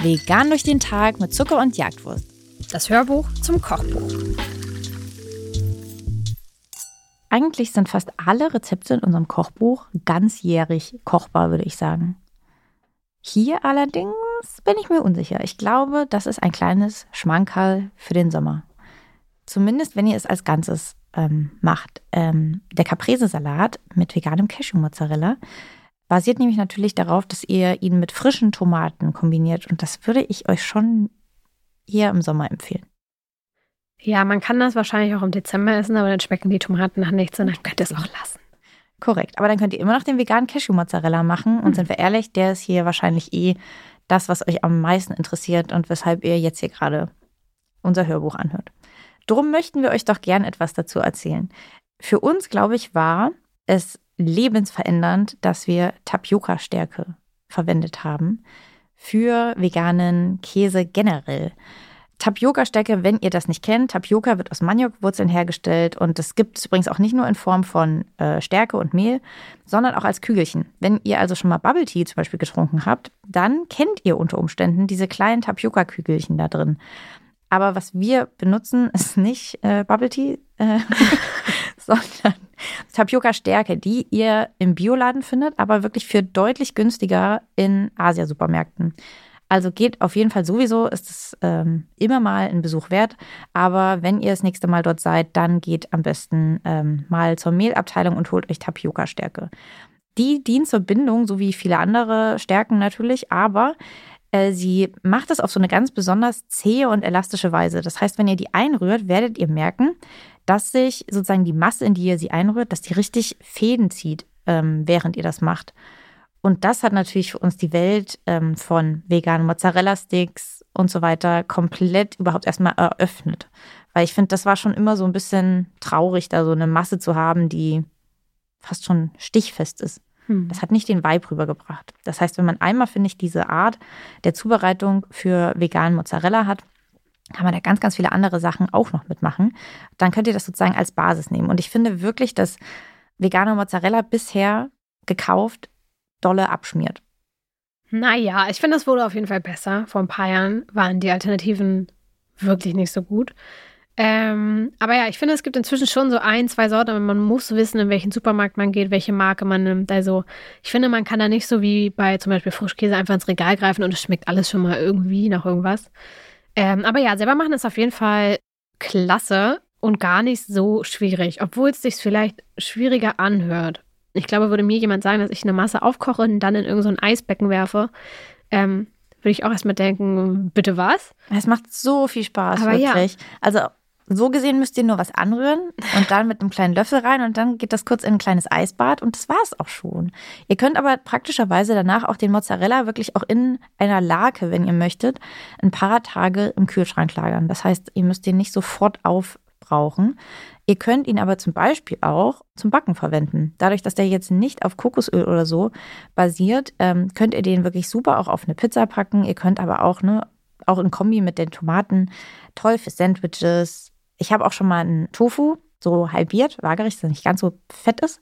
Vegan durch den Tag mit Zucker und Jagdwurst. Das Hörbuch zum Kochbuch. Eigentlich sind fast alle Rezepte in unserem Kochbuch ganzjährig kochbar, würde ich sagen. Hier allerdings bin ich mir unsicher. Ich glaube, das ist ein kleines Schmankerl für den Sommer. Zumindest, wenn ihr es als Ganzes ähm, macht. Ähm, der Caprese-Salat mit veganem Cashew-Mozzarella basiert nämlich natürlich darauf, dass ihr ihn mit frischen Tomaten kombiniert. Und das würde ich euch schon hier im Sommer empfehlen. Ja, man kann das wahrscheinlich auch im Dezember essen, aber dann schmecken die Tomaten nach nichts und dann könnt ihr es auch lassen. Korrekt. Aber dann könnt ihr immer noch den veganen Cashew-Mozzarella machen. Und mhm. sind wir ehrlich, der ist hier wahrscheinlich eh das, was euch am meisten interessiert und weshalb ihr jetzt hier gerade unser Hörbuch anhört. Drum möchten wir euch doch gern etwas dazu erzählen. Für uns, glaube ich, war es lebensverändernd, dass wir Tapioca-Stärke verwendet haben für veganen Käse generell. Tapioca-Stärke, wenn ihr das nicht kennt, Tapioca wird aus Maniokwurzeln hergestellt und das gibt es übrigens auch nicht nur in Form von äh, Stärke und Mehl, sondern auch als Kügelchen. Wenn ihr also schon mal Bubble Tea zum Beispiel getrunken habt, dann kennt ihr unter Umständen diese kleinen Tapioca-Kügelchen da drin. Aber was wir benutzen, ist nicht äh, Bubble Tea, äh, sondern Tapioca-Stärke, die ihr im Bioladen findet, aber wirklich für deutlich günstiger in Asia-Supermärkten. Also geht auf jeden Fall sowieso, ist es ähm, immer mal ein Besuch wert. Aber wenn ihr das nächste Mal dort seid, dann geht am besten ähm, mal zur Mehlabteilung und holt euch Tapioca-Stärke. Die dient zur Bindung, so wie viele andere Stärken natürlich, aber sie macht es auf so eine ganz besonders zähe und elastische Weise. Das heißt, wenn ihr die einrührt, werdet ihr merken, dass sich sozusagen die Masse, in die ihr sie einrührt, dass die richtig Fäden zieht, ähm, während ihr das macht. Und das hat natürlich für uns die Welt ähm, von veganen Mozzarella-Sticks und so weiter komplett überhaupt erstmal eröffnet. Weil ich finde, das war schon immer so ein bisschen traurig, da so eine Masse zu haben, die fast schon stichfest ist. Hm. Das hat nicht den Vibe rübergebracht. Das heißt, wenn man einmal, finde ich, diese Art der Zubereitung für veganen Mozzarella hat, kann man da ganz, ganz viele andere Sachen auch noch mitmachen. Dann könnt ihr das sozusagen als Basis nehmen. Und ich finde wirklich, dass vegane Mozzarella bisher gekauft dolle abschmiert. Naja, ich finde, das wurde auf jeden Fall besser. Vor ein paar Jahren waren die Alternativen wirklich nicht so gut. Ähm, aber ja, ich finde, es gibt inzwischen schon so ein, zwei Sorten, aber man muss wissen, in welchen Supermarkt man geht, welche Marke man nimmt. Also ich finde, man kann da nicht so wie bei zum Beispiel Frischkäse einfach ins Regal greifen und es schmeckt alles schon mal irgendwie nach irgendwas. Ähm, aber ja, selber machen ist auf jeden Fall klasse und gar nicht so schwierig, obwohl es sich vielleicht schwieriger anhört ich glaube, würde mir jemand sagen, dass ich eine Masse aufkoche und dann in irgendein so Eisbecken werfe, ähm, würde ich auch erstmal denken, bitte was? Es macht so viel Spaß, Aber wirklich. Ja. Also so gesehen müsst ihr nur was anrühren und dann mit einem kleinen Löffel rein und dann geht das kurz in ein kleines Eisbad und das war es auch schon. Ihr könnt aber praktischerweise danach auch den Mozzarella wirklich auch in einer Lake, wenn ihr möchtet, ein paar Tage im Kühlschrank lagern. Das heißt, ihr müsst den nicht sofort aufbrauchen. Ihr könnt ihn aber zum Beispiel auch zum Backen verwenden. Dadurch, dass der jetzt nicht auf Kokosöl oder so basiert, ähm, könnt ihr den wirklich super auch auf eine Pizza packen. Ihr könnt aber auch, ne, auch in Kombi mit den Tomaten, toll für Sandwiches. Ich habe auch schon mal einen Tofu, so halbiert, waagerecht, dass er nicht ganz so fett ist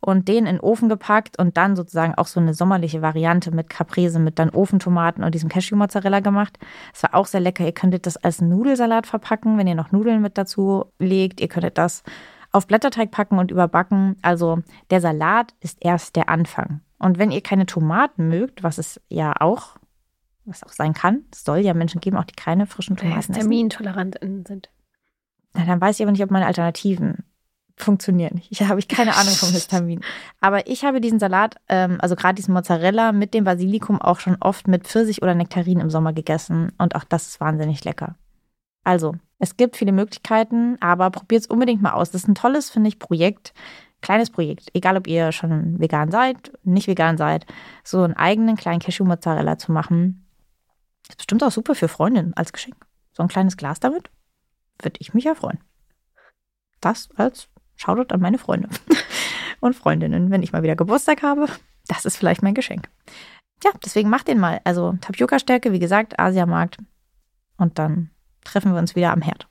und den in den Ofen gepackt und dann sozusagen auch so eine sommerliche Variante mit Caprese, mit dann Ofentomaten und diesem Cashew-Mozzarella gemacht. Es war auch sehr lecker. Ihr könntet das als Nudelsalat verpacken, wenn ihr noch Nudeln mit dazu legt. Ihr könntet das auf Blätterteig packen und überbacken. Also der Salat ist erst der Anfang. Und wenn ihr keine Tomaten mögt, was es ja auch, was auch sein kann, es soll ja Menschen geben, auch die keine frischen Tomaten essen. Termintolerant sind. Na, dann weiß ich aber nicht, ob meine Alternativen funktioniert nicht. Ich habe ich keine Ahnung vom Histamin. Aber ich habe diesen Salat, ähm, also gerade diesen Mozzarella mit dem Basilikum auch schon oft mit Pfirsich oder Nektarin im Sommer gegessen. Und auch das ist wahnsinnig lecker. Also, es gibt viele Möglichkeiten, aber probiert es unbedingt mal aus. Das ist ein tolles, finde ich, Projekt. Kleines Projekt. Egal, ob ihr schon vegan seid, nicht vegan seid, so einen eigenen kleinen Cashew-Mozzarella zu machen. Ist bestimmt auch super für Freundinnen als Geschenk. So ein kleines Glas damit. Würde ich mich ja freuen. Das als Shoutout an meine Freunde und Freundinnen, wenn ich mal wieder Geburtstag habe. Das ist vielleicht mein Geschenk. Ja, deswegen macht den mal. Also Tapioca-Stärke, wie gesagt, Asiamarkt. Und dann treffen wir uns wieder am Herd.